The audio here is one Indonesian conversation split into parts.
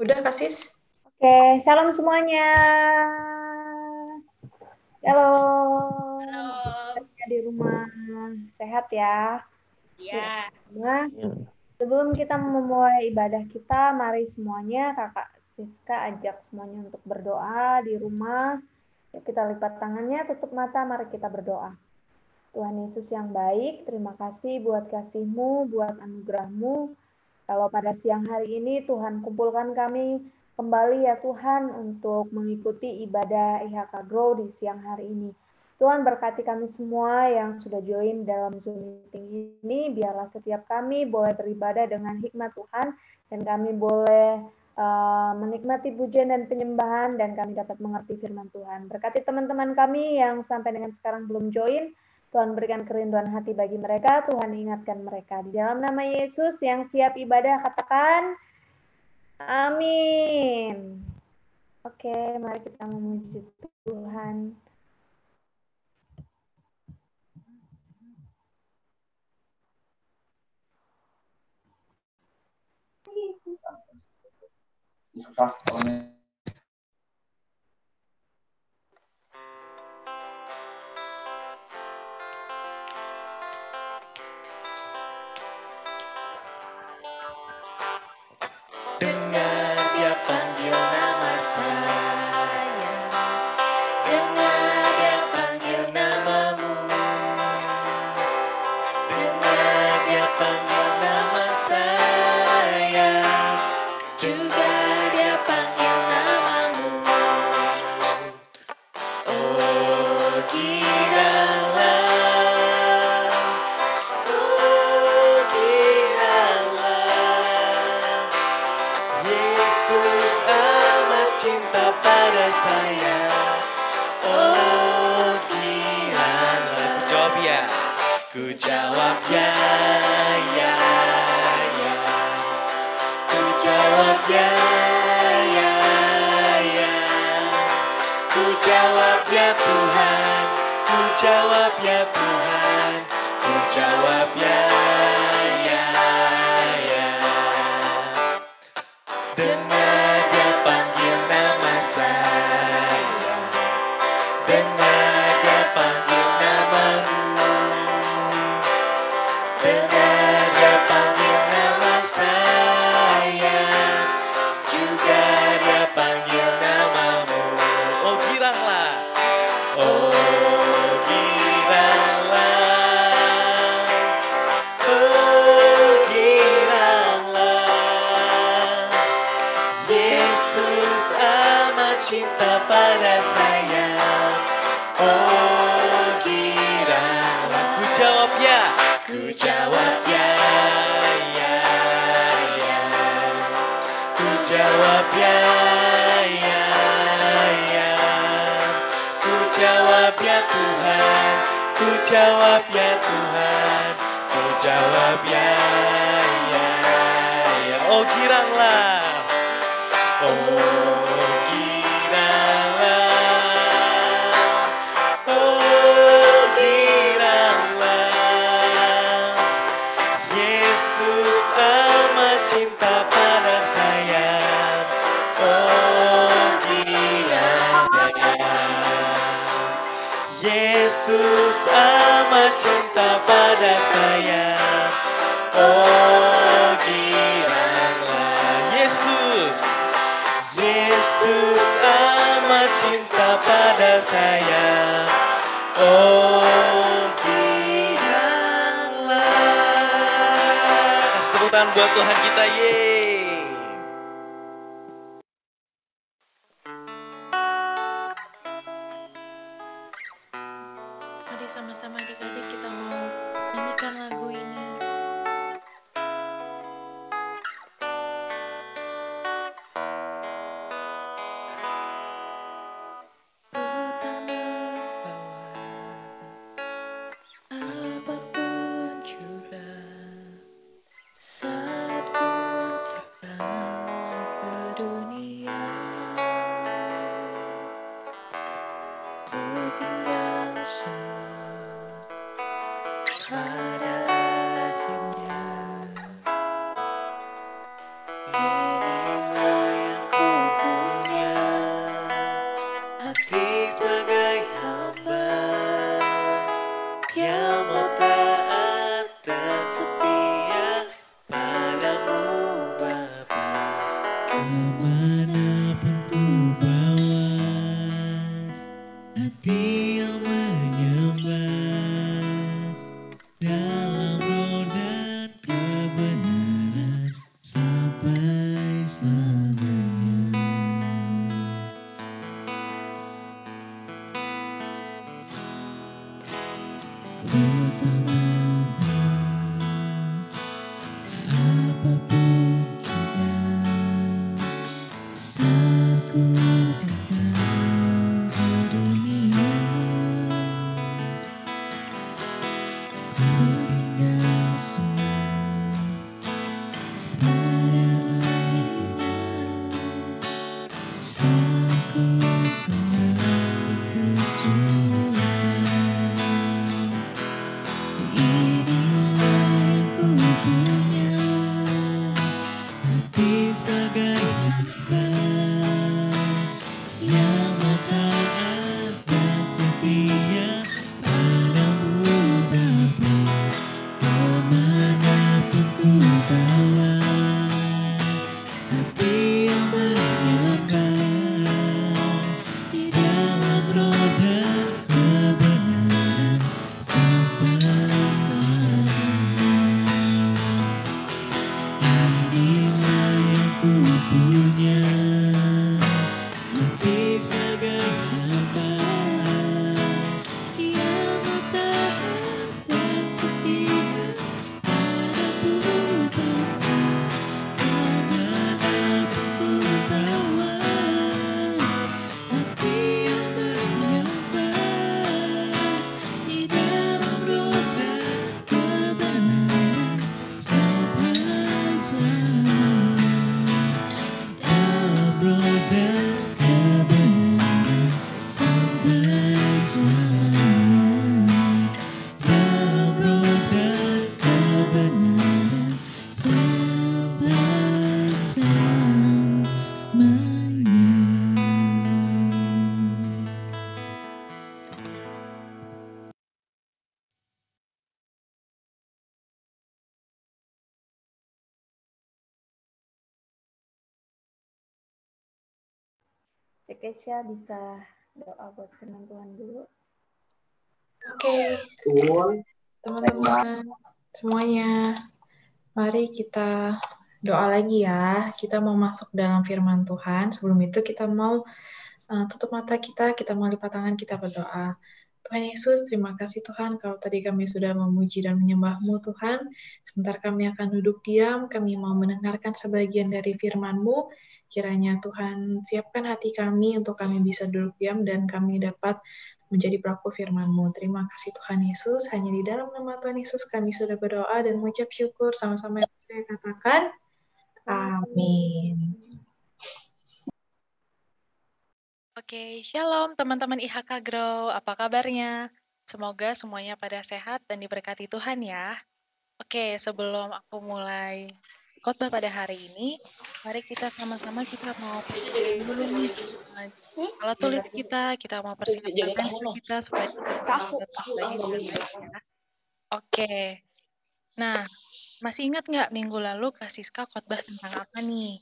Udah, Kasis? Oke, salam semuanya. Halo. Halo. Di rumah sehat ya. Iya. Nah, sebelum kita memulai ibadah kita, mari semuanya Kakak Siska ajak semuanya untuk berdoa di rumah. Ya, kita lipat tangannya, tutup mata, mari kita berdoa. Tuhan Yesus yang baik, terima kasih buat kasih-Mu, buat anugerah-Mu. Kalau pada siang hari ini Tuhan kumpulkan kami kembali ya Tuhan untuk mengikuti ibadah IHK Grow di siang hari ini. Tuhan berkati kami semua yang sudah join dalam Zoom meeting ini. Biarlah setiap kami boleh beribadah dengan hikmat Tuhan dan kami boleh uh, menikmati pujian dan penyembahan dan kami dapat mengerti firman Tuhan. Berkati teman-teman kami yang sampai dengan sekarang belum join. Tuhan berikan kerinduan hati bagi mereka, Tuhan ingatkan mereka. Di dalam nama Yesus yang siap ibadah, katakan amin. Oke, mari kita memuji Tuhan. Susah, Tuhan, ku jawab ya Tuhan, ku jawab ya, ya. Ku jawab ya Tuhan Ku jawab ya ya ya. Oh giranglah. Oh. Yesus amat cinta pada saya. Oh giranglah Yesus Yesus amat cinta pada saya. Oh giranglah. Kasih buat Tuhan kita Yeay. Put Kesya bisa doa buat firman Tuhan dulu. Oke, teman-teman semuanya, mari kita doa lagi ya. Kita mau masuk dalam firman Tuhan. Sebelum itu kita mau uh, tutup mata kita, kita mau lipat tangan, kita berdoa. Tuhan Yesus, terima kasih Tuhan kalau tadi kami sudah memuji dan menyembah-Mu Tuhan. Sebentar kami akan duduk diam, kami mau mendengarkan sebagian dari firman-Mu. Kiranya Tuhan siapkan hati kami untuk kami bisa duduk diam dan kami dapat menjadi pelaku firman-Mu. Terima kasih Tuhan Yesus. Hanya di dalam nama Tuhan Yesus kami sudah berdoa dan mengucap syukur sama-sama yang saya katakan. Amin. Oke, shalom teman-teman IHK Grow. Apa kabarnya? Semoga semuanya pada sehat dan diberkati Tuhan ya. Oke, sebelum aku mulai khotbah pada hari ini, mari kita sama-sama kita mau persiapkan dulu nih. Kalau tulis kita, kita mau persiapkan kita supaya kita ya. Oke. Nah, masih ingat nggak minggu lalu Kak Siska khotbah tentang apa nih?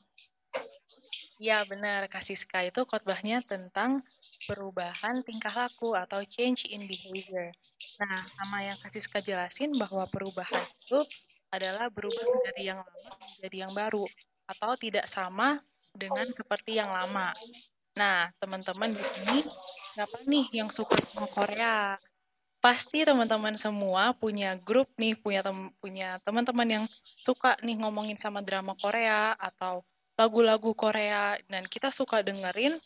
Ya, benar. Kak Siska itu khotbahnya tentang perubahan tingkah laku atau change in behavior. Nah, sama yang Kak Siska jelasin bahwa perubahan itu adalah berubah dari yang lama menjadi yang baru atau tidak sama dengan seperti yang lama. Nah, teman-teman di sini siapa nih yang suka sama Korea? Pasti teman-teman semua punya grup nih, punya tem punya teman-teman yang suka nih ngomongin sama drama Korea atau lagu-lagu Korea dan kita suka dengerin.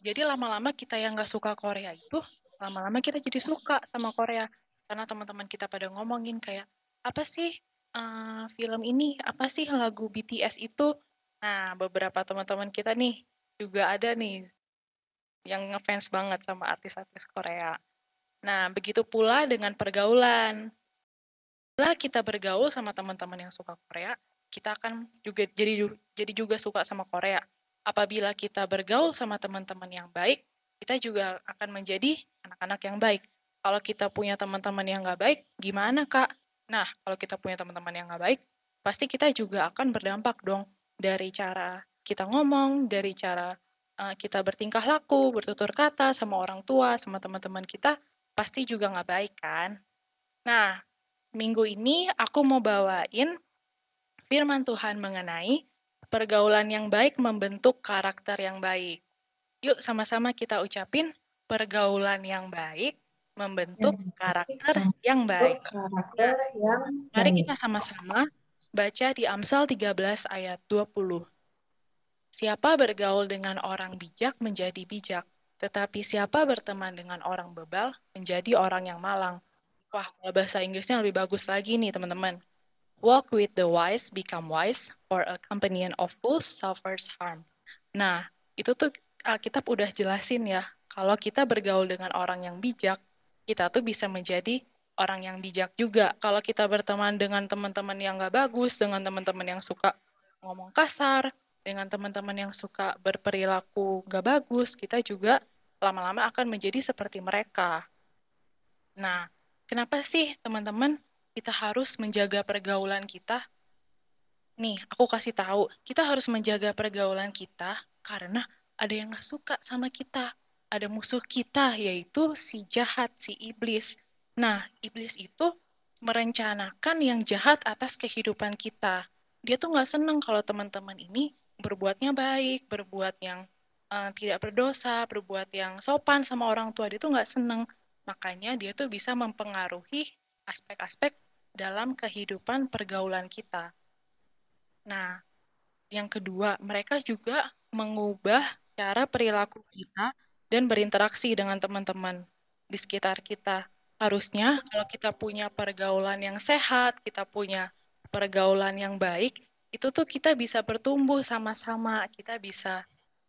Jadi lama-lama kita yang nggak suka Korea itu, lama-lama kita jadi suka sama Korea karena teman-teman kita pada ngomongin kayak apa sih uh, film ini apa sih lagu BTS itu? Nah, beberapa teman-teman kita nih juga ada nih yang ngefans banget sama artis-artis Korea. Nah, begitu pula dengan pergaulan. Setelah kita bergaul sama teman-teman yang suka Korea, kita akan juga jadi jadi juga suka sama Korea. Apabila kita bergaul sama teman-teman yang baik, kita juga akan menjadi anak-anak yang baik. Kalau kita punya teman-teman yang nggak baik, gimana kak? Nah, kalau kita punya teman-teman yang nggak baik, pasti kita juga akan berdampak dong dari cara kita ngomong, dari cara uh, kita bertingkah laku, bertutur kata sama orang tua, sama teman-teman kita, pasti juga nggak baik kan? Nah, minggu ini aku mau bawain firman Tuhan mengenai pergaulan yang baik membentuk karakter yang baik. Yuk sama-sama kita ucapin pergaulan yang baik membentuk karakter yang baik. karakter yang Mari kita sama-sama baca di Amsal 13 ayat 20. Siapa bergaul dengan orang bijak menjadi bijak, tetapi siapa berteman dengan orang bebal menjadi orang yang malang. Wah, kalau bahasa Inggrisnya lebih bagus lagi nih, teman-teman. Walk with the wise, become wise, or a companion of fools suffers harm. Nah, itu tuh Alkitab udah jelasin ya, kalau kita bergaul dengan orang yang bijak, kita tuh bisa menjadi orang yang bijak juga. Kalau kita berteman dengan teman-teman yang gak bagus, dengan teman-teman yang suka ngomong kasar, dengan teman-teman yang suka berperilaku gak bagus, kita juga lama-lama akan menjadi seperti mereka. Nah, kenapa sih teman-teman kita harus menjaga pergaulan kita? Nih, aku kasih tahu, kita harus menjaga pergaulan kita karena ada yang gak suka sama kita. Ada musuh kita, yaitu si jahat, si iblis. Nah, iblis itu merencanakan yang jahat atas kehidupan kita. Dia tuh gak seneng kalau teman-teman ini berbuatnya baik, berbuat yang uh, tidak berdosa, berbuat yang sopan sama orang tua. Dia tuh gak seneng. Makanya dia tuh bisa mempengaruhi aspek-aspek dalam kehidupan pergaulan kita. Nah, yang kedua, mereka juga mengubah cara perilaku kita dan berinteraksi dengan teman-teman di sekitar kita. Harusnya kalau kita punya pergaulan yang sehat, kita punya pergaulan yang baik, itu tuh kita bisa bertumbuh sama-sama, kita bisa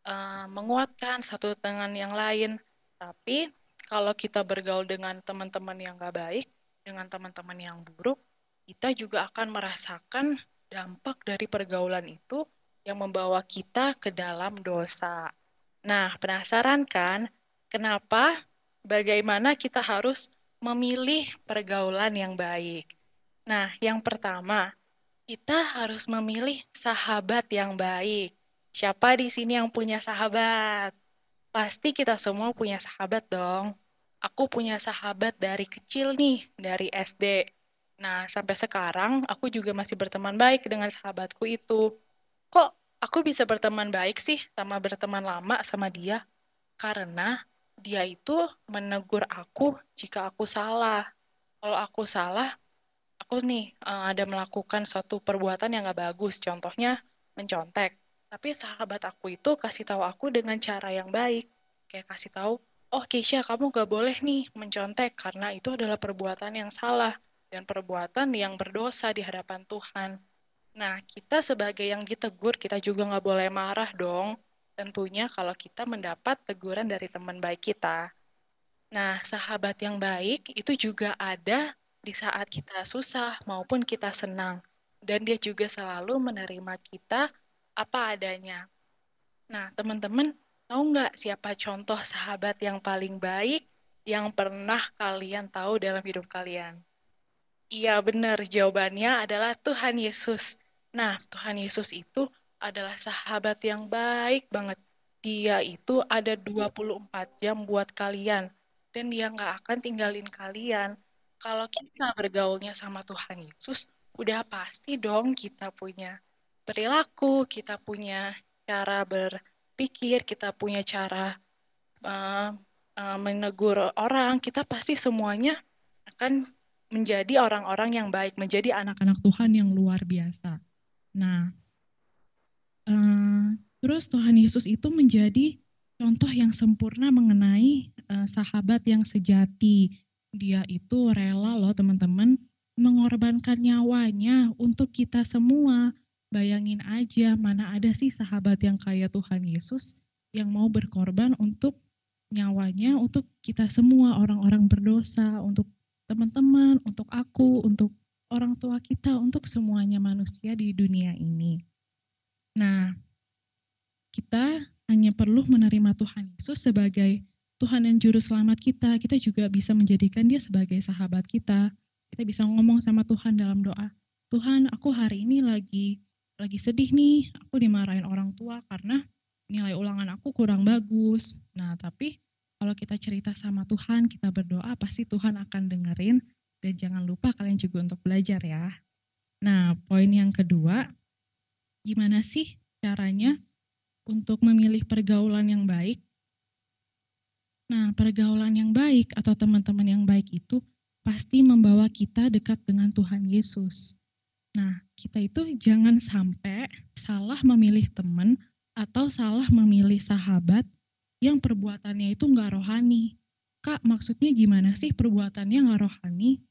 uh, menguatkan satu dengan yang lain. Tapi kalau kita bergaul dengan teman-teman yang gak baik, dengan teman-teman yang buruk, kita juga akan merasakan dampak dari pergaulan itu yang membawa kita ke dalam dosa. Nah, penasaran kan kenapa bagaimana kita harus memilih pergaulan yang baik? Nah, yang pertama, kita harus memilih sahabat yang baik. Siapa di sini yang punya sahabat? Pasti kita semua punya sahabat dong. Aku punya sahabat dari kecil nih, dari SD. Nah, sampai sekarang aku juga masih berteman baik dengan sahabatku itu. Kok aku bisa berteman baik sih sama berteman lama sama dia karena dia itu menegur aku jika aku salah. Kalau aku salah, aku nih uh, ada melakukan suatu perbuatan yang gak bagus, contohnya mencontek. Tapi sahabat aku itu kasih tahu aku dengan cara yang baik, kayak kasih tahu, oh Keisha kamu gak boleh nih mencontek karena itu adalah perbuatan yang salah dan perbuatan yang berdosa di hadapan Tuhan. Nah, kita sebagai yang ditegur, kita juga nggak boleh marah dong. Tentunya kalau kita mendapat teguran dari teman baik kita. Nah, sahabat yang baik itu juga ada di saat kita susah maupun kita senang. Dan dia juga selalu menerima kita apa adanya. Nah, teman-teman, tahu nggak siapa contoh sahabat yang paling baik yang pernah kalian tahu dalam hidup kalian? Iya benar, jawabannya adalah Tuhan Yesus. Nah, Tuhan Yesus itu adalah sahabat yang baik banget. Dia itu ada 24 jam buat kalian. Dan dia nggak akan tinggalin kalian. Kalau kita bergaulnya sama Tuhan Yesus, udah pasti dong kita punya perilaku, kita punya cara berpikir, kita punya cara uh, uh, menegur orang, kita pasti semuanya akan menjadi orang-orang yang baik, menjadi anak-anak Tuhan yang luar biasa. Nah, uh, terus Tuhan Yesus itu menjadi contoh yang sempurna mengenai uh, sahabat yang sejati. Dia itu rela loh teman-teman mengorbankan nyawanya untuk kita semua. Bayangin aja mana ada sih sahabat yang kayak Tuhan Yesus yang mau berkorban untuk nyawanya untuk kita semua orang-orang berdosa, untuk teman-teman, untuk aku, untuk orang tua kita, untuk semuanya manusia di dunia ini. Nah, kita hanya perlu menerima Tuhan Yesus sebagai Tuhan dan Juru Selamat kita. Kita juga bisa menjadikan dia sebagai sahabat kita. Kita bisa ngomong sama Tuhan dalam doa. Tuhan, aku hari ini lagi lagi sedih nih. Aku dimarahin orang tua karena nilai ulangan aku kurang bagus. Nah, tapi kalau kita cerita sama Tuhan, kita berdoa, pasti Tuhan akan dengerin. Dan jangan lupa kalian juga untuk belajar ya. Nah, poin yang kedua, gimana sih caranya untuk memilih pergaulan yang baik? Nah, pergaulan yang baik atau teman-teman yang baik itu pasti membawa kita dekat dengan Tuhan Yesus. Nah, kita itu jangan sampai salah memilih teman atau salah memilih sahabat yang perbuatannya itu nggak rohani. Kak, maksudnya gimana sih perbuatannya nggak rohani?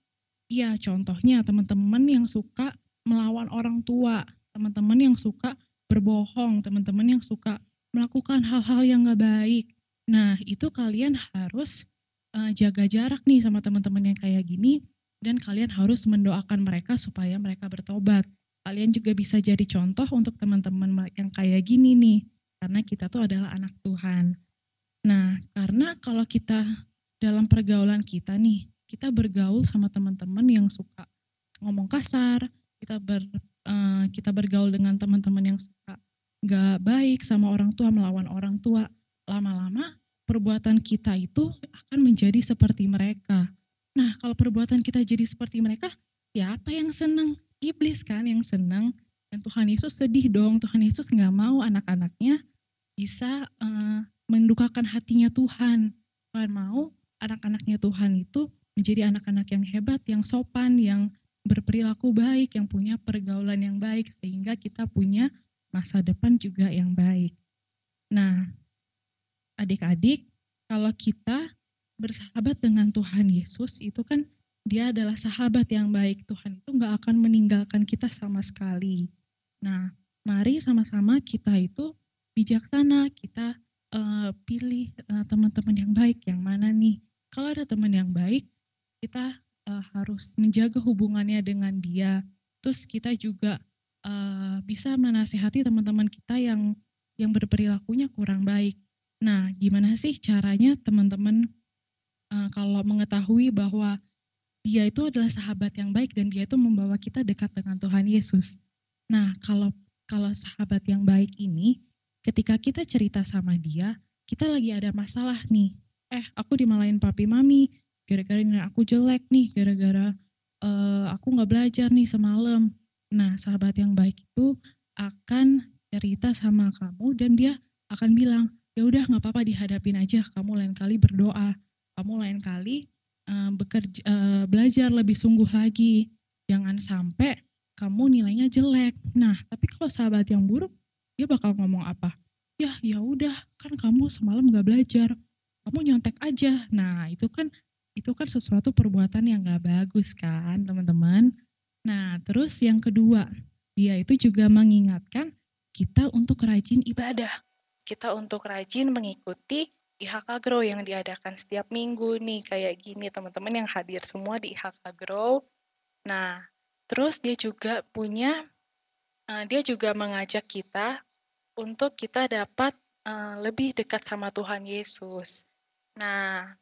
Iya, contohnya teman-teman yang suka melawan orang tua, teman-teman yang suka berbohong, teman-teman yang suka melakukan hal-hal yang nggak baik. Nah, itu kalian harus uh, jaga jarak nih sama teman-teman yang kayak gini dan kalian harus mendoakan mereka supaya mereka bertobat. Kalian juga bisa jadi contoh untuk teman-teman yang kayak gini nih, karena kita tuh adalah anak Tuhan. Nah, karena kalau kita dalam pergaulan kita nih, kita bergaul sama teman-teman yang suka ngomong kasar, kita ber uh, kita bergaul dengan teman-teman yang suka nggak baik sama orang tua, melawan orang tua, lama-lama perbuatan kita itu akan menjadi seperti mereka. Nah, kalau perbuatan kita jadi seperti mereka, ya apa yang senang? Iblis kan yang senang. Dan Tuhan Yesus sedih dong. Tuhan Yesus nggak mau anak-anaknya bisa uh, mendukakan hatinya Tuhan. Tuhan mau anak-anaknya Tuhan itu menjadi anak-anak yang hebat, yang sopan, yang berperilaku baik, yang punya pergaulan yang baik, sehingga kita punya masa depan juga yang baik. Nah, adik-adik, kalau kita bersahabat dengan Tuhan Yesus, itu kan dia adalah sahabat yang baik. Tuhan itu nggak akan meninggalkan kita sama sekali. Nah, mari sama-sama kita itu bijaksana, kita uh, pilih uh, teman-teman yang baik, yang mana nih. Kalau ada teman yang baik, kita uh, harus menjaga hubungannya dengan dia. Terus kita juga uh, bisa menasihati teman-teman kita yang yang berperilakunya kurang baik. Nah, gimana sih caranya teman-teman uh, kalau mengetahui bahwa dia itu adalah sahabat yang baik dan dia itu membawa kita dekat dengan Tuhan Yesus. Nah, kalau kalau sahabat yang baik ini, ketika kita cerita sama dia, kita lagi ada masalah nih. Eh, aku dimalain papi mami, gara-gara ini aku jelek nih, gara-gara uh, aku nggak belajar nih semalam. Nah, sahabat yang baik itu akan cerita sama kamu dan dia akan bilang, ya udah nggak apa-apa dihadapin aja, kamu lain kali berdoa, kamu lain kali uh, bekerja, uh, belajar lebih sungguh lagi, jangan sampai kamu nilainya jelek. Nah, tapi kalau sahabat yang buruk, dia bakal ngomong apa? Ya, ya udah, kan kamu semalam nggak belajar, kamu nyontek aja. Nah, itu kan itu kan sesuatu perbuatan yang gak bagus kan teman-teman. Nah terus yang kedua, dia itu juga mengingatkan kita untuk rajin ibadah. Kita untuk rajin mengikuti IHK Grow yang diadakan setiap minggu nih kayak gini teman-teman yang hadir semua di IHK Grow. Nah, terus dia juga punya uh, dia juga mengajak kita untuk kita dapat uh, lebih dekat sama Tuhan Yesus. Nah,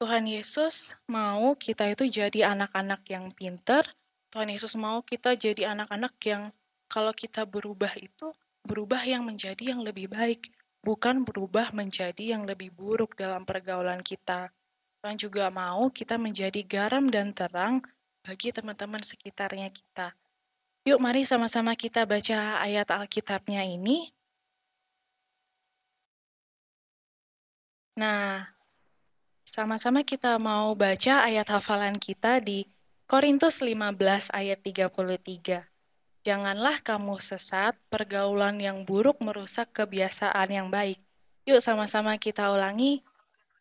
Tuhan Yesus mau kita itu jadi anak-anak yang pinter. Tuhan Yesus mau kita jadi anak-anak yang kalau kita berubah itu berubah yang menjadi yang lebih baik, bukan berubah menjadi yang lebih buruk dalam pergaulan kita. Tuhan juga mau kita menjadi garam dan terang bagi teman-teman sekitarnya kita. Yuk mari sama-sama kita baca ayat Alkitabnya ini. Nah, sama-sama kita mau baca ayat hafalan kita di Korintus 15 ayat 33. Janganlah kamu sesat, pergaulan yang buruk merusak kebiasaan yang baik. Yuk sama-sama kita ulangi.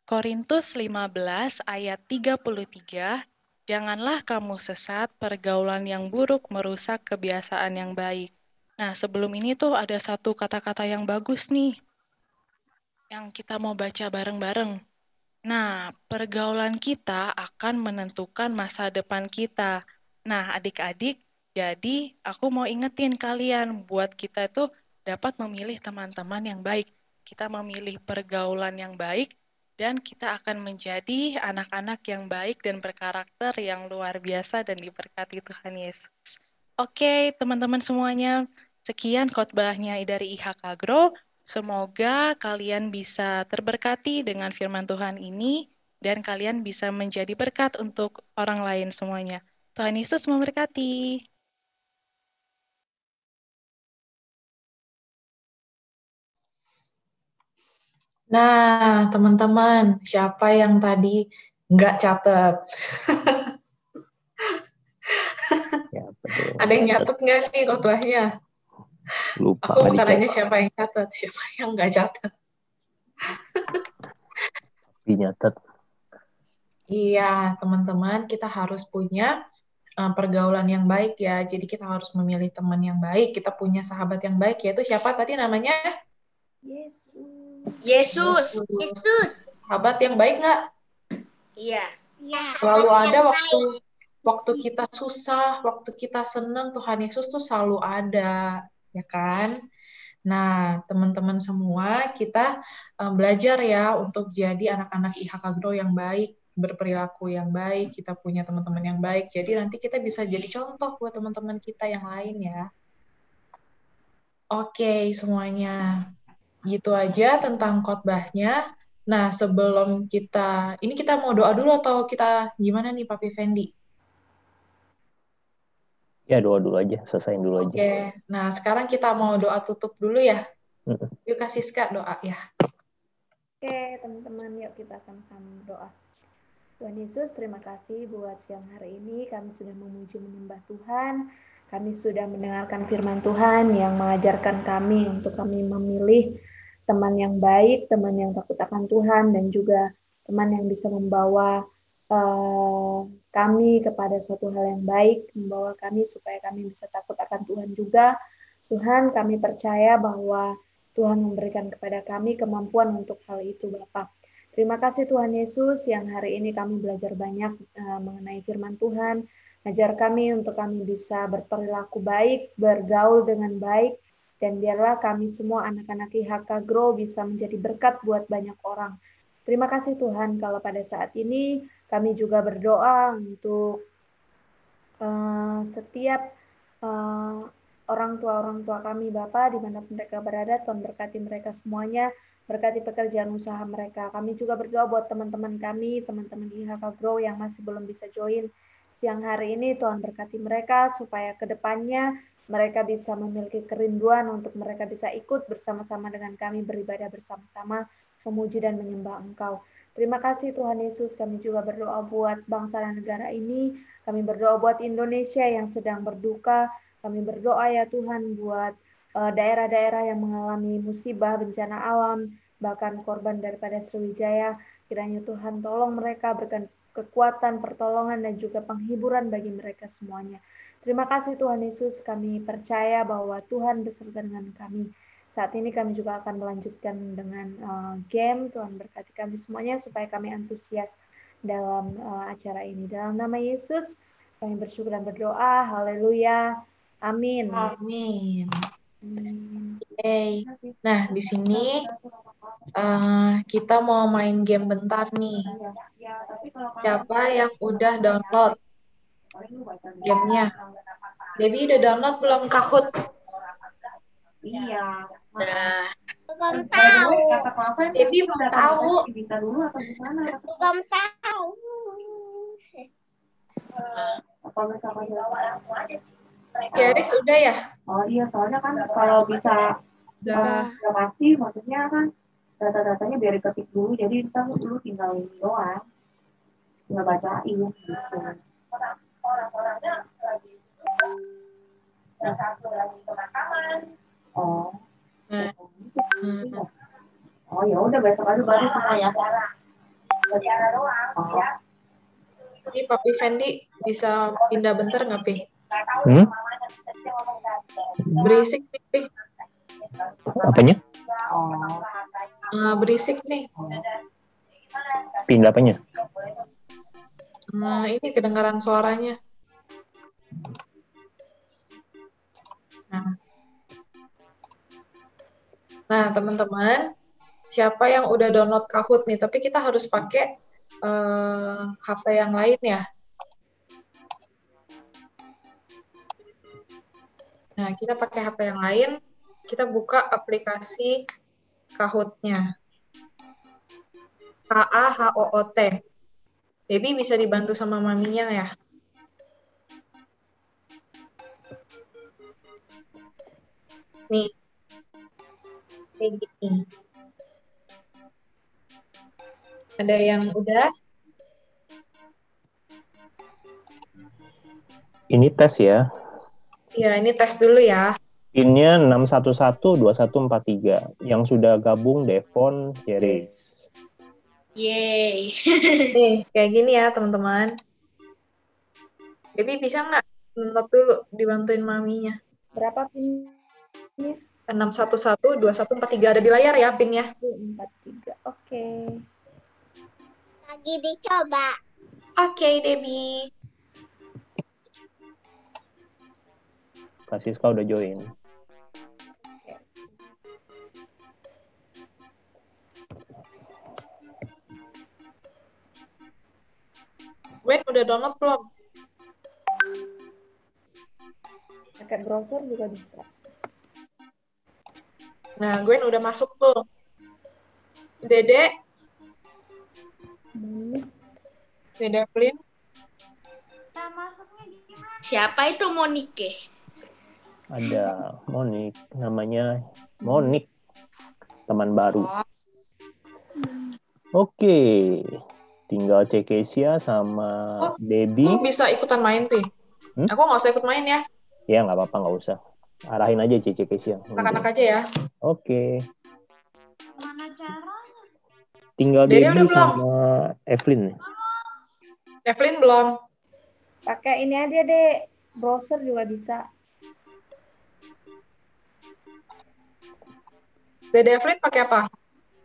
Korintus 15 ayat 33. Janganlah kamu sesat, pergaulan yang buruk merusak kebiasaan yang baik. Nah, sebelum ini tuh ada satu kata-kata yang bagus nih. Yang kita mau baca bareng-bareng. Nah, pergaulan kita akan menentukan masa depan kita. Nah, adik-adik, jadi aku mau ingetin kalian buat kita itu dapat memilih teman-teman yang baik. Kita memilih pergaulan yang baik dan kita akan menjadi anak-anak yang baik dan berkarakter yang luar biasa dan diberkati Tuhan Yesus. Oke, teman-teman semuanya, sekian khotbahnya dari IHK Grow. Semoga kalian bisa terberkati dengan firman Tuhan ini dan kalian bisa menjadi berkat untuk orang lain semuanya. Tuhan Yesus memberkati. Nah, teman-teman, siapa yang tadi nggak catat? Ya, betul. Ada yang nyatet nggak nih khotbahnya? Lupa Aku bukan nanya siapa yang catat, siapa yang nggak catat. Tapi nyatet. Iya, teman-teman, kita harus punya uh, pergaulan yang baik ya. Jadi kita harus memilih teman yang baik. Kita punya sahabat yang baik, yaitu siapa tadi namanya? Yesus. Yesus. Yesus. Sahabat yang baik nggak? Iya. Selalu ada waktu waktu kita susah, waktu kita senang, Tuhan Yesus tuh selalu ada, ya kan? Nah, teman-teman semua, kita um, belajar ya untuk jadi anak-anak IHK Grow yang baik, berperilaku yang baik, kita punya teman-teman yang baik. Jadi nanti kita bisa jadi contoh buat teman-teman kita yang lain ya. Oke, semuanya. Gitu aja tentang khotbahnya. Nah, sebelum kita, ini kita mau doa dulu atau kita gimana nih Papi Fendi? Ya doa dulu aja, selesaiin dulu aja. Oke, nah sekarang kita mau doa tutup dulu ya. Yuk kasih Ska doa ya. Oke, teman-teman, yuk kita sama-sama berdoa. Tuhan Yesus, terima kasih buat siang hari ini. Kami sudah memuji menyembah Tuhan. Kami sudah mendengarkan firman Tuhan yang mengajarkan kami untuk kami memilih teman yang baik, teman yang takut akan Tuhan, dan juga teman yang bisa membawa eh, kami kepada suatu hal yang baik, membawa kami supaya kami bisa takut akan Tuhan juga. Tuhan, kami percaya bahwa Tuhan memberikan kepada kami kemampuan untuk hal itu, Bapak. Terima kasih Tuhan Yesus yang hari ini kami belajar banyak uh, mengenai firman Tuhan. Ajar kami untuk kami bisa berperilaku baik, bergaul dengan baik, dan biarlah kami semua anak-anak IHK Grow bisa menjadi berkat buat banyak orang. Terima kasih Tuhan kalau pada saat ini kami juga berdoa untuk uh, setiap uh, orang tua orang tua kami Bapak di mana pun mereka berada Tuhan berkati mereka semuanya berkati pekerjaan usaha mereka. Kami juga berdoa buat teman-teman kami teman-teman IHK Grow yang masih belum bisa join siang hari ini. Tuhan berkati mereka supaya ke depannya mereka bisa memiliki kerinduan untuk mereka bisa ikut bersama-sama dengan kami beribadah bersama-sama memuji dan menyembah Engkau Terima kasih Tuhan Yesus. Kami juga berdoa buat bangsa dan negara ini. Kami berdoa buat Indonesia yang sedang berduka. Kami berdoa ya Tuhan buat uh, daerah-daerah yang mengalami musibah, bencana alam, bahkan korban daripada Sriwijaya. Kiranya Tuhan tolong mereka, berikan kekuatan, pertolongan, dan juga penghiburan bagi mereka semuanya. Terima kasih Tuhan Yesus. Kami percaya bahwa Tuhan beserta dengan kami. Saat ini kami juga akan melanjutkan dengan uh, game. Tuhan berkati kami semuanya supaya kami antusias dalam uh, acara ini. Dalam nama Yesus, kami bersyukur dan berdoa. Haleluya. Amin. Amin. Nah, di sini uh, kita mau main game bentar nih. Siapa yang udah download gamenya? Debbie udah download belum Kahoot? Iya. Nah, Belum tahu. Debbie belum tahu. Bisa dulu atau gimana? belum tahu. Apa misalkan aku aja. Garis udah ya? Oh iya, soalnya kan kalau bisa Udah. udah pasti, maksudnya kan data-datanya biar diketik dulu, jadi kita dulu tinggal ini doang. Tinggal bacain gitu. Orang-orangnya lagi yang satu lagi pemakaman. Oh. Hmm. Oh ya udah besok aja baru semua ya. Bicara doang. Oh. Ini Papi Fendi bisa pindah bentar nggak, Pi? Hmm? Berisik nih, Pi. Apanya? Oh. Uh, berisik nih. Pindah apanya? Nah, ini kedengaran suaranya. Nah, nah teman-teman, siapa yang udah download Kahoot nih? Tapi kita harus pakai uh, HP yang lain ya. Nah, kita pakai HP yang lain, kita buka aplikasi Kahoot-nya. K-A-H-O-O-T. Debbie bisa dibantu sama maminya ya? Nih. Kayak gini. Ada yang udah? Ini tes ya. Ya, ini tes dulu ya. Pinnya 6112143. Yang sudah gabung Devon Jeris. Yeay. Nih, kayak gini ya, teman-teman. Debbie bisa nggak note dulu dibantuin maminya? Berapa pin? 6112143 ada di layar ya pinnya. 43. Oke. Lagi dicoba. Oke, Debbie. Kak Siska udah join. Gwen udah download belum? Pakai browser juga bisa. Nah, Gwen udah masuk tuh. Dede, Hmm. Dede Flynn. Siapa itu Monike? Ada Monik, namanya Monik. Teman baru. Oke. Tinggal Cekesia sama Oh, Debbie. Lu bisa ikutan main, Pi. Hmm? Aku nggak usah ikut main ya. Ya nggak apa-apa nggak usah. Arahin aja Cekesia. Anak-anak aja ya. Oke. Mana caranya? Tinggal Dede Debbie udah belum? sama Evelyn. Evelyn belum. Pakai ini aja deh. Browser juga bisa. Dede Evelyn pakai apa?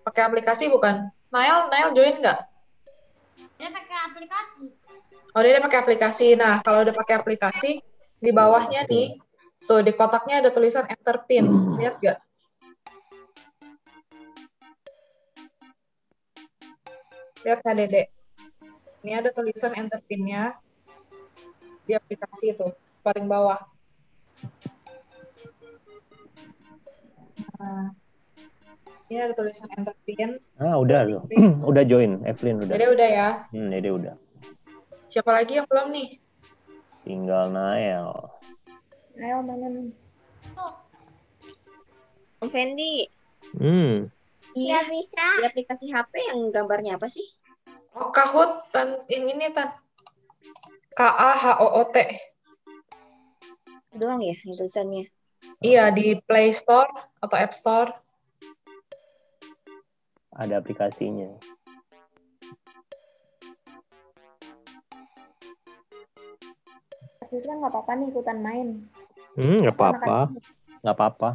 Pakai aplikasi bukan? Nail, Nail join nggak? Dia pakai aplikasi. Oh, dia pakai aplikasi. Nah, kalau udah pakai aplikasi, di bawahnya nih, tuh di kotaknya ada tulisan enter pin. Lihat nggak? Lihat nggak, Dede? Ini ada tulisan enter pin-nya di aplikasi itu, paling bawah. Nah, ini ada tulisan enter pin. Ah udah loh. udah join Evelyn udah. Dede udah ya. Hmm, Dede udah. Siapa lagi yang belum nih? Tinggal Nael. Ayo mana nih? Om Fendi, Hmm. Iya bisa. di aplikasi HP yang gambarnya apa sih? Oh, Kahoot, tan, yang ini, Tan. K-A-H-O-O-T. Doang ya tulisannya. Iya, di Play Store atau App Store. Ada aplikasinya. Siswa nggak apa-apa nih ikutan main. Hmm, nggak apa-apa. Nggak apa-apa.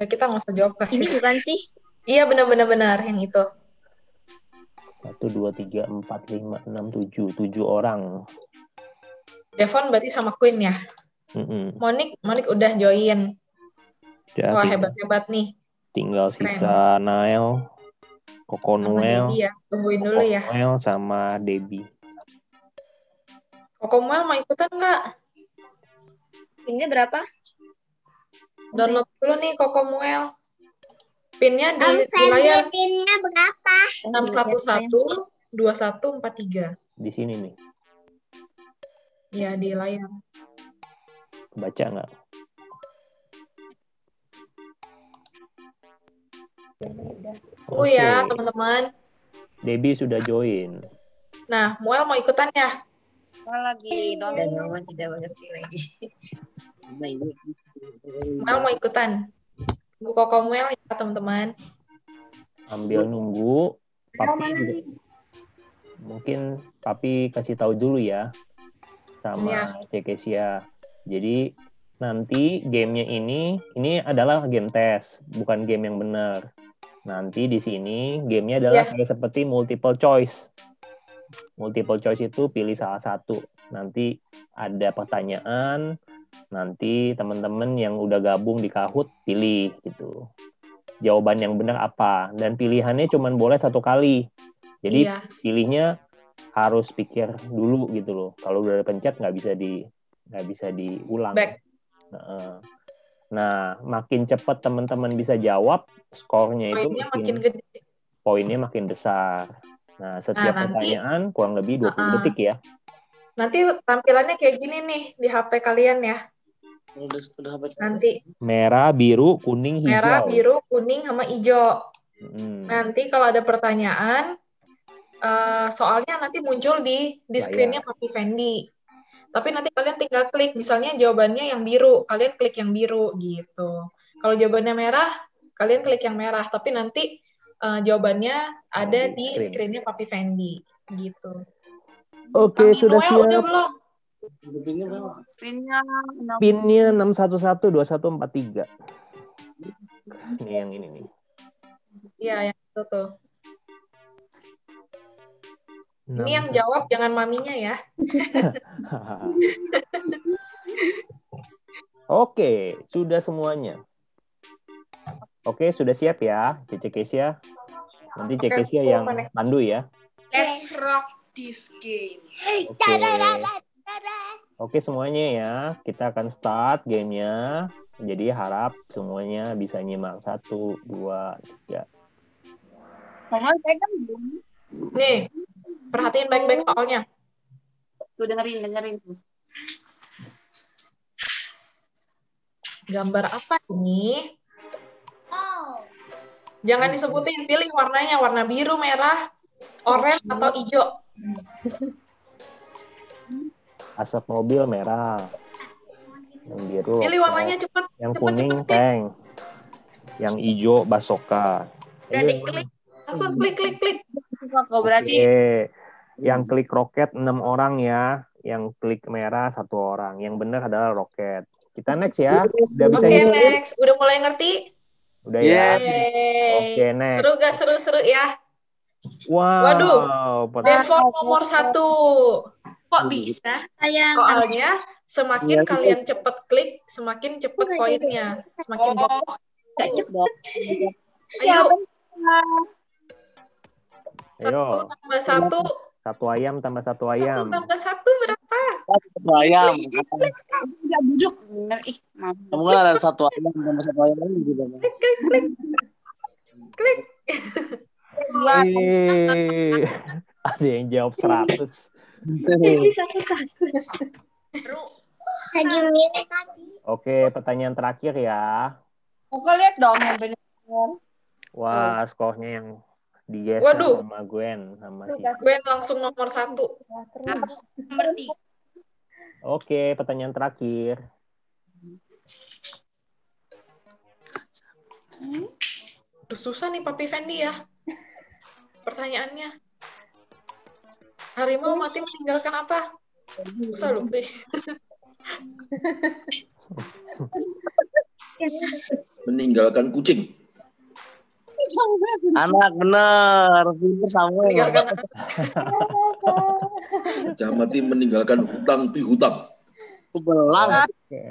Ya, kita nggak usah jawab Ini kasih. bukan sih? Iya, benar-benar benar yang itu. Satu, dua, tiga, empat, lima, enam, tujuh. Tujuh orang. Devon berarti sama Queen ya. Mm-mm. Monik, Monik udah join. Ya, Wah, hebat-hebat nih. tinggal sisa Nael, Koko Sama Noel, Debbie ya. Tungguin dulu ya. Koko Noel sama Debbie. Koko Muel mau ikutan nggak? Ini berapa? Download dulu nih Koko Muel. Pinnya di, Om di layar pinnya berapa? 611 2143. Di sini nih. Ya, di layar. Baca nggak? Oh ya, Oke. teman-teman. Debbie sudah join. Nah, Muel mau ikutan ya? Oh, lagi download. tidak mengerti lagi. Muel mau ikutan. Bu Koko Muel ya, teman-teman. Ambil nunggu. Papi mungkin Papi kasih tahu dulu ya sama Iya. Cekesia. Jadi nanti gamenya ini ini adalah game tes, bukan game yang benar. Nanti di sini gamenya adalah Iya. kayak seperti multiple choice. Multiple choice itu pilih salah satu. Nanti ada pertanyaan, nanti teman-teman yang udah gabung di Kahoot pilih gitu. Jawaban yang benar apa dan pilihannya cuma boleh satu kali. Jadi Iya. pilihnya harus pikir dulu gitu loh. Kalau udah pencet nggak bisa di nggak bisa diulang. Back. Nah, Nah, makin cepat teman-teman bisa jawab, skornya itu makin, makin gede. poinnya makin besar. Nah, setiap nanti- pertanyaan kurang lebih 20 Uh-uh. detik ya. Nanti tampilannya kayak gini nih di HP kalian ya. Nanti Merah, biru, kuning, hijau. merah, biru, kuning, sama hijau. Mm. Nanti kalau ada pertanyaan, eh, soalnya nanti muncul di di Layar. screen-nya Papi Fendi. Tapi nanti kalian tinggal klik, misalnya jawabannya yang biru, kalian klik yang biru gitu. Kalau jawabannya merah, kalian klik yang merah. Tapi nanti eh, jawabannya ada di di screen. screen-nya Papi Fendi gitu. Oke, Kami sudah Noel udah siap. belum? Pinnya Pinnya 6112143. Ini yang ini nih. Iya, yang itu tuh. Ini yang jawab jangan maminya ya. Oke, sudah semuanya. Oke, sudah siap ya, Cece Kesia. Nanti Cece Kesia yang pandu ya. Let's rock this game. Oke. Oke semuanya ya, kita akan start gamenya. Jadi harap semuanya bisa nyimak satu, dua, tiga. Mama belum? Nih, perhatiin baik-baik soalnya. Tuh dengerin, dengerin. Gambar apa ini? Jangan disebutin, pilih warnanya. Warna biru, merah, oranye, atau hijau. Asap mobil merah, yang biru, Pilih warnanya cepet. yang cepet, kuning cepet, klik. tank, yang hijau basoka. Udah Ayo, diklik. Langsung klik, klik, klik. Kok berarti Oke. Yang klik roket enam orang ya, yang klik merah satu orang. Yang benar adalah roket. Kita next ya. Udah bisa Oke, ngitung? next. Udah mulai ngerti? Udah ya. Yeay. Oke, next. Seru gak? Seru-seru ya. Wow. Waduh. Devon nomor satu. Kok bisa? sayang. Soalnya semakin Iya, kalian cepet klik, semakin cepet poinnya. Semakin Oh, Gak cepet. Ya, Ayo, Ayo, satu tambah satu. satu ayam tambah satu Satu ayam. tambah satu berapa? Ayam. Enggak bujuk. Ih, maaf. Kamu kan ada satu ayam sama satu ayam lagi gitu. Klik, klik, klik. Klik. Ada yang jawab 100. Seru. Lagi mirip tadi. Oke, pertanyaan terakhir ya. Kok lihat dong yang. Wah, skornya yang digeser Waduh. sama Gwen sama si. Gwen langsung nomor satu. Aku nomor tiga. Oke, pertanyaan terakhir. Duh, susah nih Papi Fendi ya. Pertanyaannya. Harimau mati meninggalkan apa? Susah loh. Pi. meninggalkan kucing. Anak bener, sama. Meninggalkan Gajah mati meninggalkan hutang pihutang. Belang. Oke.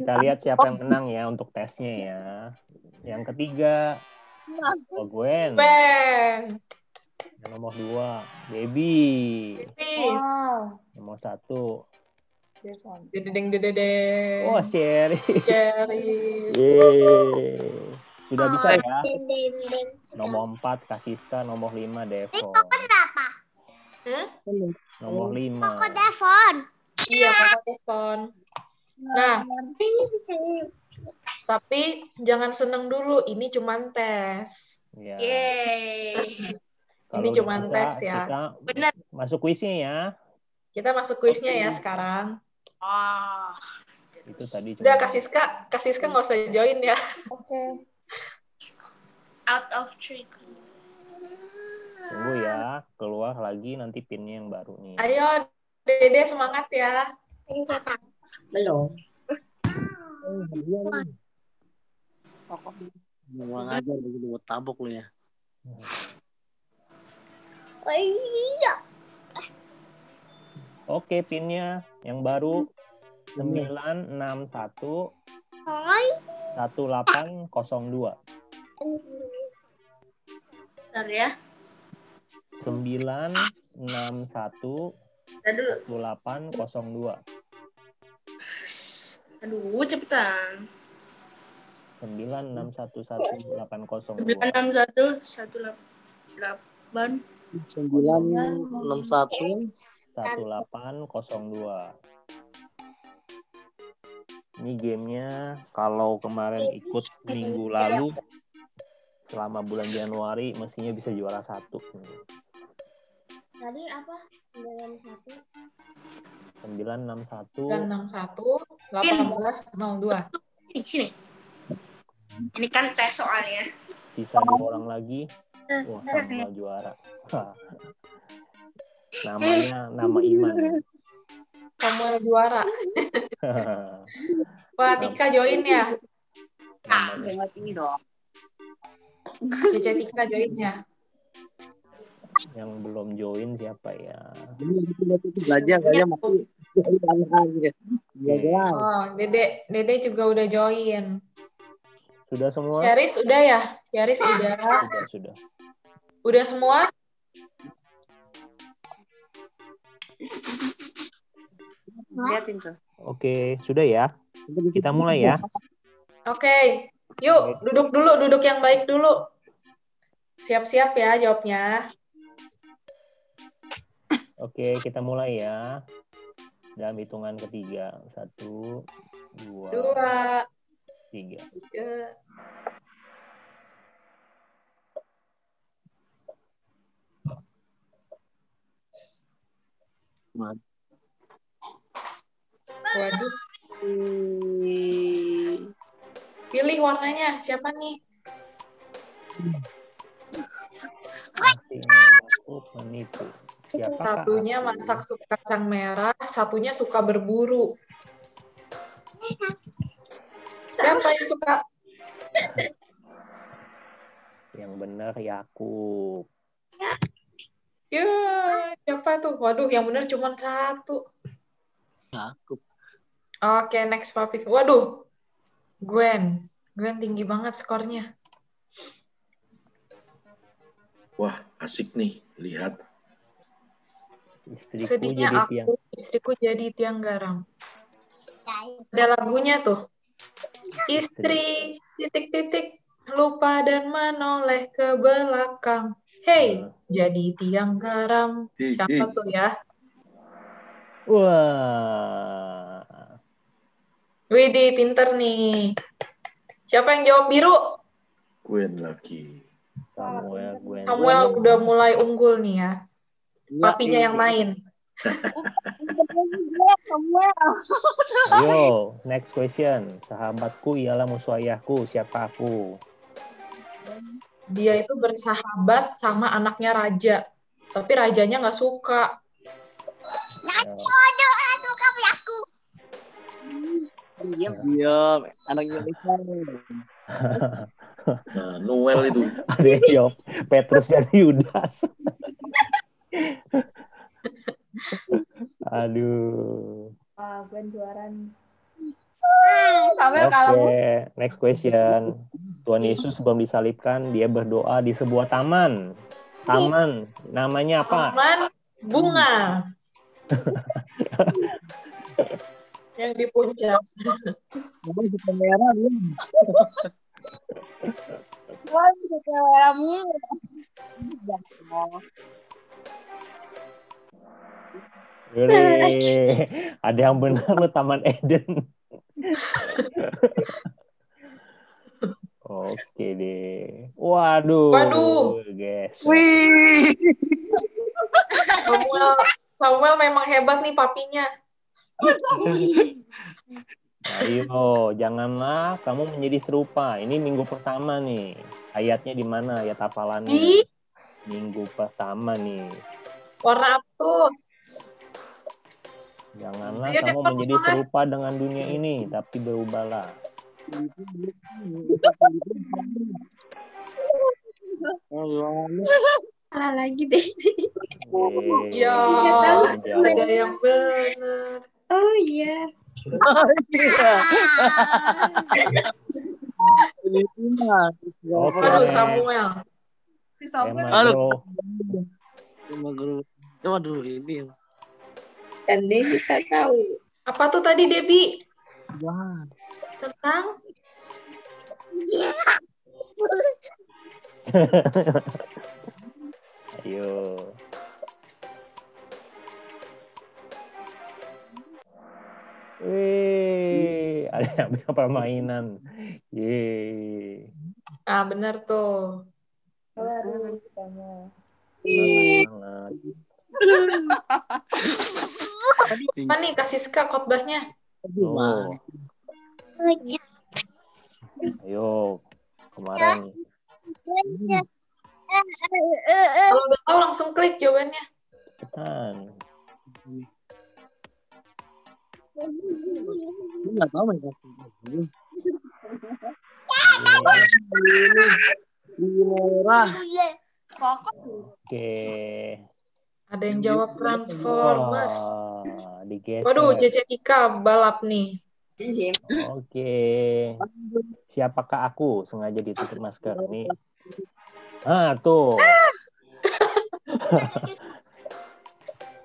Kita lihat siapa yang menang ya untuk tesnya ya. Yang ketiga, oh Gwen. Ben. Yang nomor dua, Baby. Pi. Wow. Nomor satu, Devon. Dedeng dedeng. oh Sherry. Cherry. Yeay. Sudah bisa ya. Nomor empat, Kasiska. Nomor lima, Hmm? Nomor lima. Kok Devon? Iya, telepon. Nah, Ini bisa. tapi jangan seneng dulu. Ini cuman tes. Ya. Yeay. Kalau Ini cuman bisa, tes ya. Kita Benar. masuk kuisnya ya. Kita masuk kuisnya ya sekarang. Wah. Itu tadi Udah, cuma- Kasiska, Kasiska nggak usah join ya. Oke. Out of three. Tunggu ya, keluar lagi nanti pinnya yang baru nih. Ayo, Dede semangat ya. Ini siapa? Belum. Pokok mau ngajar begitu buat tabok lu ya. Oh iya. Oke, pinnya yang baru 961 Hai. 1802. Bentar ya. 961 Bentar dulu. 1802. Aduh, cepetan. 9611802. Sembilan enam satu satu delapan. Sembilan enam satu 1802. Ini gamenya kalau kemarin ikut minggu lalu selama bulan Januari mestinya bisa juara satu. Tadi apa? 91. 961 961 1802. Sini, sini. Ini kan tes soalnya. sisa dua orang lagi. Wah, Samuel juara. Namanya nama Iman. Samuel juara. Wah, Tika join ya. Namanya. ini dong. Cica Tika join ya. Yang belum join siapa ya? Belajar kayaknya mati. Belajar. Oh, Dede, Dede juga udah join. Sudah semua? Syaris udah ya? Syaris udah. Sudah, sudah. Udah semua? Liatin tuh. Oke, sudah ya. Kita mulai ya. Oke. Yuk, duduk dulu, duduk yang baik dulu. Siap-siap ya jawabnya. Oke, kita mulai ya. Dalam hitungan ketiga. Satu, dua, Dua, tiga. tiga. Waduh. Pilih warnanya. Siapa nih? Menipu. Siapakah Satunya aku? masak sup kacang merah, satunya suka berburu. Siapa yang suka? Yang benar Yakub. Ya, siapa tuh? Waduh, yang benar cuma satu. Aku. Oke, next Papi. Waduh, Gwen. Gwen tinggi banget skornya. Wah, asik nih. Lihat. Istriku Sedihnya jadi aku, tiang. istriku jadi tiang garam. Ada lagunya tuh. Istri, titik-titik, lupa dan menoleh ke belakang. Hey, jadi tiang garam. Siapa tuh ya? Wah. Widih, pinter nih. Siapa yang jawab biru? Gwen lagi. Samuel, Gwen. Samuel udah mulai unggul nih ya. Papinya yang main. Ayo, next question. Sahabatku ialah musuh ayahku. Siapa aku? Dia itu bersahabat sama anaknya raja. Tapi rajanya nggak suka. Diam. Diam. Anaknya. Nah, Noel itu. Ada Petrus dan Yudas. Aduh. Wah, Gwen juara nih. Samuel Oke, kalah. next question. Tuhan Yesus sebelum disalibkan, dia berdoa di sebuah taman. Taman, namanya apa? Taman bunga. yang di puncak. Belum? Kamera mulu. Ada yang benar lo Taman Eden. Oke deh. Waduh. Waduh. Guys. Wih. Samuel, Samuel memang hebat nih papinya. Ayo, janganlah kamu menjadi serupa. Ini minggu pertama nih. Ayatnya di mana? Ayat hafalannya. Di Minggu pertama nih. warna apa tuh? Janganlah Ayo, kamu menjadi semangat. serupa dengan dunia ini, tapi berubahlah. Salah lagi deh. Ya, ada yang benar. Oh iya. Filipina. Oke. Samuel. Si Samuel. Aduh. Cuma guru. Waduh, ini. Dan dia kita tahu. Apa tuh tadi, Debi? Wah. Tentang? Ayo. Wih, ada permainan. Yeay. Ah, benar tuh. Baru. Apa nih kasih Siska khotbahnya? Oh, ayo. Kemarin. Kalau nggak tahu langsung klik jawabannya. Kan. Lu nggak tahu mereka. Merah. Oke. Ada yang jawab Transformers. Wah, digeser. Waduh, Cece Tika balap nih. Oke. Siapakah aku? Sengaja ditutup masker ini. Ah, tuh.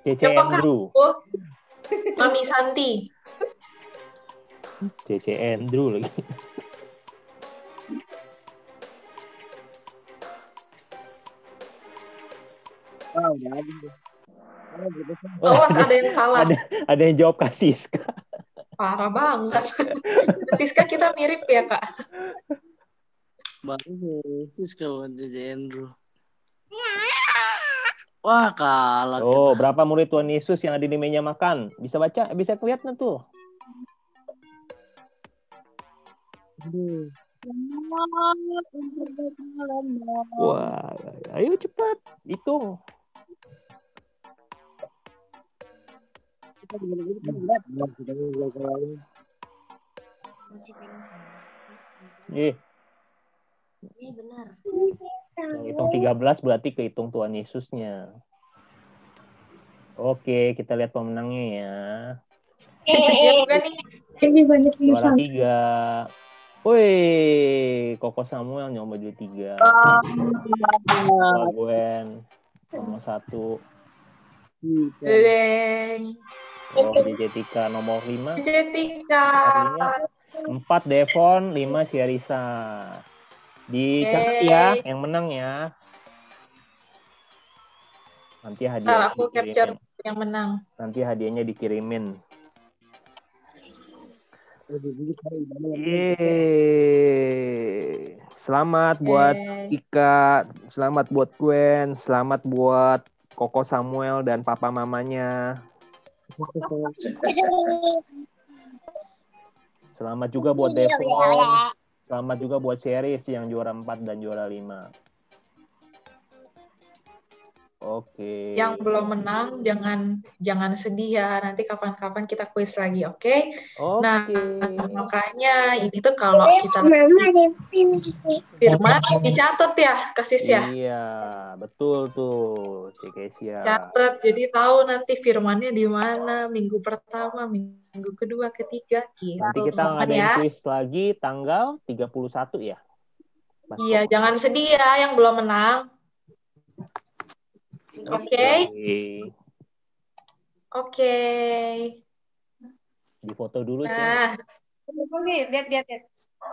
CC Siapakah Andrew. aku? Mami Santi. CC Andrew lagi. Ah, udah ada. Betul. Awas ada yang salah. ada ada yang jawab kasis. Parah banget. Siska kita mirip ya, Kak. Bagus kawan JJ Andrew. Wah, kalah. Oh, berapa murid Tuhan Yesus yang ada di meja makan? Bisa baca? Bisa kelihatan tuh. Aduh. Wah, ayo cepat. Hitung. Ih, Iya benar. hitung 13 berarti kehitung Tuhan Yesusnya. Oke, kita lihat pemenangnya ya. Ini banyak Juara tiga. Woi, Koko Samuel nomor dua tiga. Wah, Gwen nomor satu. Deng. Oh, JJ Tika nomor lima. Cece Tika. Artinya empat Devon, lima Syarisa. Dicatat Yeay. ya, yang menang ya. Nanti hadiah aku capture yang menang. Nanti hadiahnya dikirimin. Yeay. Selamat buat Yeay. Ika, selamat buat Gwen, selamat buat Koko Samuel dan papa mamanya. Selamat juga buat Devon. Selamat juga buat Series yang juara 4 dan juara 5. Oke. Yang belum menang jangan jangan sedih ya. Nanti kapan-kapan kita kuis lagi, oke? Oke. Nah, makanya ini tuh kalau kita firman dicatat ya, kasis ya. Iya, betul tuh, Kesia. Catat, jadi tahu nanti firmannya di mana minggu pertama, minggu kedua, ketiga gitu. Nanti kita ngadain ya. quiz lagi tanggal 31 ya. Mas Iya, jangan sedih ya yang belum menang. Oke, Oke. Di foto dulu sih. Nah, Nih, lihat, lihat, lihat.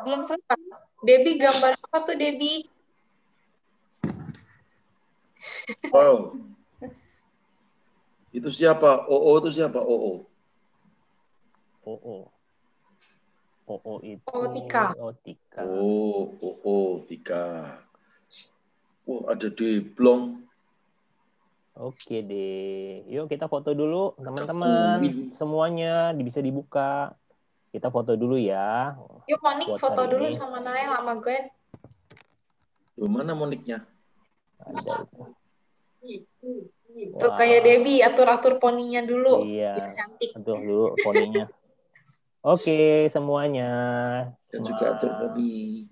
Belum selesai. Debbie gambar apa tuh Debbie? Oh. Itu siapa? OO itu siapa? OO. OO. OO itu. Oh, Tika. Oh, Tika. Oh, OO, Tika. Oh, ada di blong. Oke deh. Yuk kita foto dulu teman-teman. Semuanya bisa dibuka. Kita foto dulu ya. Yuk Monik Buat foto hari dulu ini. sama Nael sama Gwen. Loh, mana moniknya? Ada itu. Tuh kayak Debbie atur-atur poninya dulu. Iya. Biar cantik. Aduh dulu poninya. Oke semuanya. Dan juga atur poni.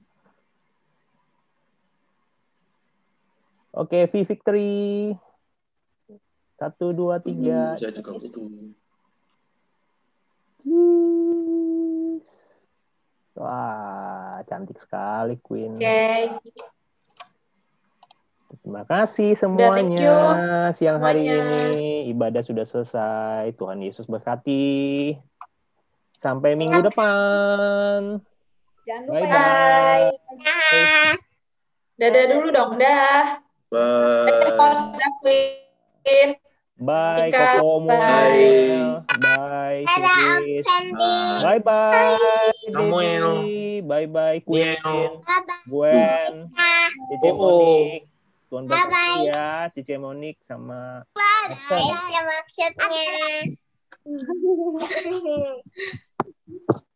Oke, V Victory. Satu, dua, tiga. Hmm, saya juga butuh. Wah, cantik sekali Queen. Oke. Terima kasih Udah, thank semuanya. you Siang hari semuanya. ini ibadah sudah selesai. Tuhan Yesus berkati. Sampai minggu depan. Jangan lupa Bye ya. bye. Dadah dulu dong, dah. Bye. Dadah, Queen. Bye Tika, Koko bye. Muel. Bye Siris. Bye bye Samuel. Bye bye Queen. Gwen. Cice Oh. Monik. Tuhan berkati ya Cice Monik sama Ada maksudnya.